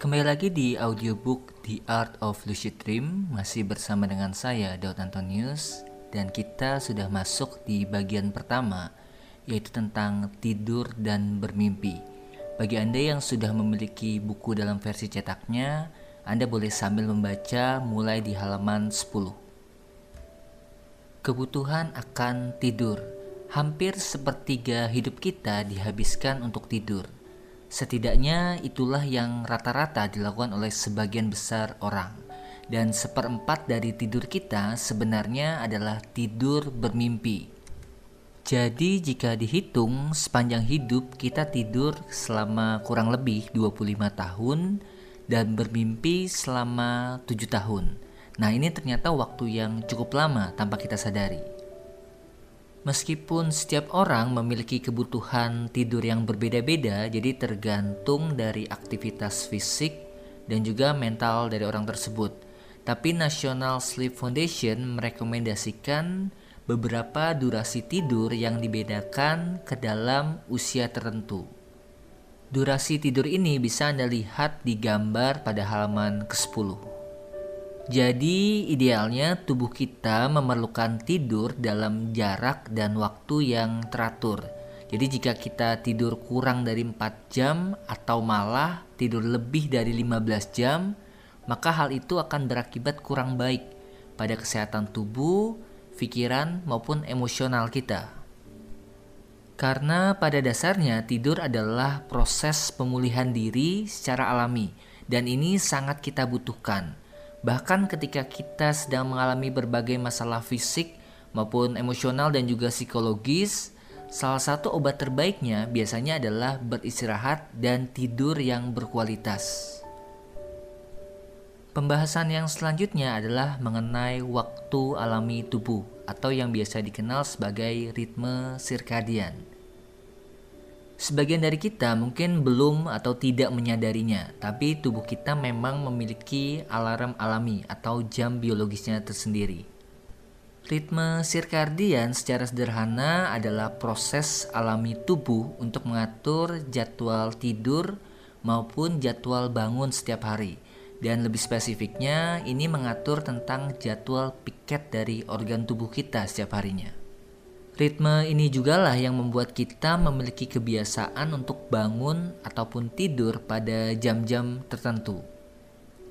Kembali lagi di audiobook The Art of Lucid Dream. Masih bersama dengan saya Daud Antonius. Dan kita sudah masuk di bagian pertama Yaitu tentang tidur dan bermimpi. Bagi Anda yang sudah memiliki buku dalam versi cetaknya Anda boleh sambil membaca mulai di halaman 10 Kebutuhan akan tidur. Hampir sepertiga hidup kita dihabiskan untuk tidur Setidaknya itulah yang rata-rata dilakukan oleh sebagian besar orang. Dan seperempat dari tidur kita sebenarnya adalah tidur bermimpi. Jadi jika dihitung sepanjang hidup kita tidur selama kurang lebih 25 tahun dan bermimpi selama 7 tahun. Nah ini ternyata waktu yang cukup lama tanpa kita sadari. Meskipun setiap orang memiliki kebutuhan tidur yang berbeda-beda, jadi tergantung dari aktivitas fisik dan juga mental dari orang tersebut. Tapi National Sleep Foundation merekomendasikan beberapa durasi tidur yang dibedakan ke dalam usia tertentu. Durasi tidur ini bisa Anda lihat di gambar pada halaman ke-10. Jadi idealnya tubuh kita memerlukan tidur dalam jarak dan waktu yang teratur. Jadi jika kita tidur kurang dari 4 jam atau malah tidur lebih dari 15 jam, maka hal itu akan berakibat kurang baik pada kesehatan tubuh, pikiran maupun emosional kita. Karena pada dasarnya tidur adalah proses pemulihan diri secara alami dan ini sangat kita butuhkan Bahkan ketika kita sedang mengalami berbagai masalah fisik maupun emosional dan juga psikologis, salah satu obat terbaiknya biasanya adalah beristirahat dan tidur yang berkualitas. Pembahasan yang selanjutnya adalah mengenai waktu alami tubuh atau yang biasa dikenal sebagai ritme sirkadian. Sebagian dari kita mungkin belum atau tidak menyadarinya, tapi tubuh kita memang memiliki alarm alami atau jam biologisnya tersendiri. Ritme sirkadian secara sederhana adalah proses alami tubuh untuk mengatur jadwal tidur maupun jadwal bangun setiap hari. Dan lebih spesifiknya, ini mengatur tentang jadwal piket dari organ tubuh kita setiap harinya. Ritme ini jugalah yang membuat kita memiliki kebiasaan untuk bangun ataupun tidur pada jam-jam tertentu.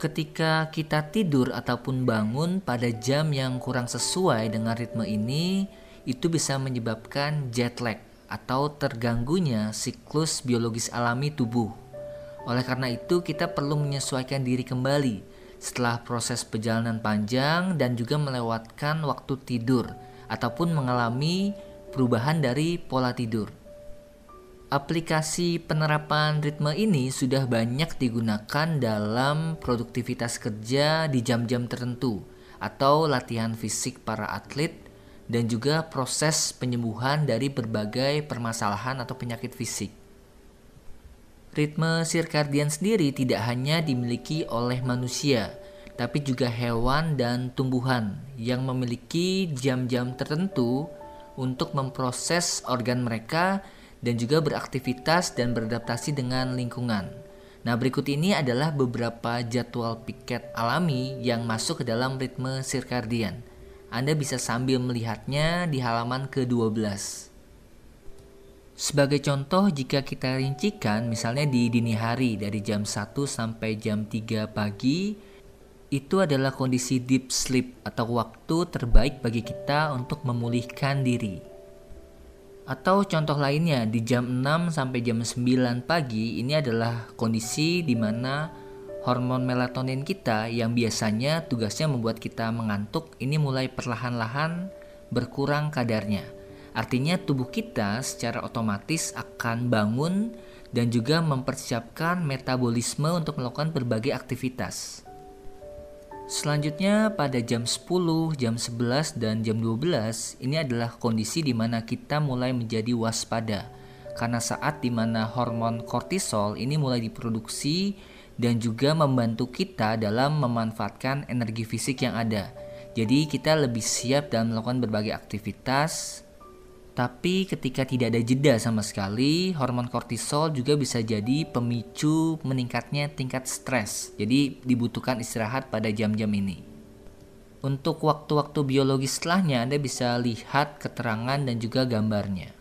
Ketika kita tidur ataupun bangun pada jam yang kurang sesuai dengan ritme ini, itu bisa menyebabkan jet lag atau terganggunya siklus biologis alami tubuh. Oleh karena itu, kita perlu menyesuaikan diri kembali setelah proses perjalanan panjang dan juga melewatkan waktu tidur ataupun mengalami perubahan dari pola tidur. Aplikasi penerapan ritme ini sudah banyak digunakan dalam produktivitas kerja di jam-jam tertentu atau latihan fisik para atlet dan juga proses penyembuhan dari berbagai permasalahan atau penyakit fisik. Ritme sirkadian sendiri tidak hanya dimiliki oleh manusia, tapi juga hewan dan tumbuhan yang memiliki jam-jam tertentu untuk memproses organ mereka dan juga beraktivitas dan beradaptasi dengan lingkungan. Nah, berikut ini adalah beberapa jadwal piket alami yang masuk ke dalam ritme sirkadian. Anda bisa sambil melihatnya di halaman ke-12. Sebagai contoh, jika kita rincikan misalnya di dini hari dari jam 1 sampai jam 3 pagi, itu adalah kondisi deep sleep atau waktu terbaik bagi kita untuk memulihkan diri. Atau contoh lainnya di jam 6 sampai jam 9 pagi ini adalah kondisi di mana hormon melatonin kita yang biasanya tugasnya membuat kita mengantuk ini mulai perlahan-lahan berkurang kadarnya. Artinya tubuh kita secara otomatis akan bangun dan juga mempersiapkan metabolisme untuk melakukan berbagai aktivitas. Selanjutnya pada jam 10, jam 11, dan jam 12 ini adalah kondisi di mana kita mulai menjadi waspada karena saat di mana hormon kortisol ini mulai diproduksi dan juga membantu kita dalam memanfaatkan energi fisik yang ada. Jadi kita lebih siap dalam melakukan berbagai aktivitas Tapi ketika tidak ada jeda sama sekali, hormon kortisol juga bisa jadi pemicu meningkatnya tingkat stres. Jadi dibutuhkan istirahat pada jam-jam ini. Untuk waktu-waktu biologis setelahnya Anda bisa lihat keterangan dan juga gambarnya.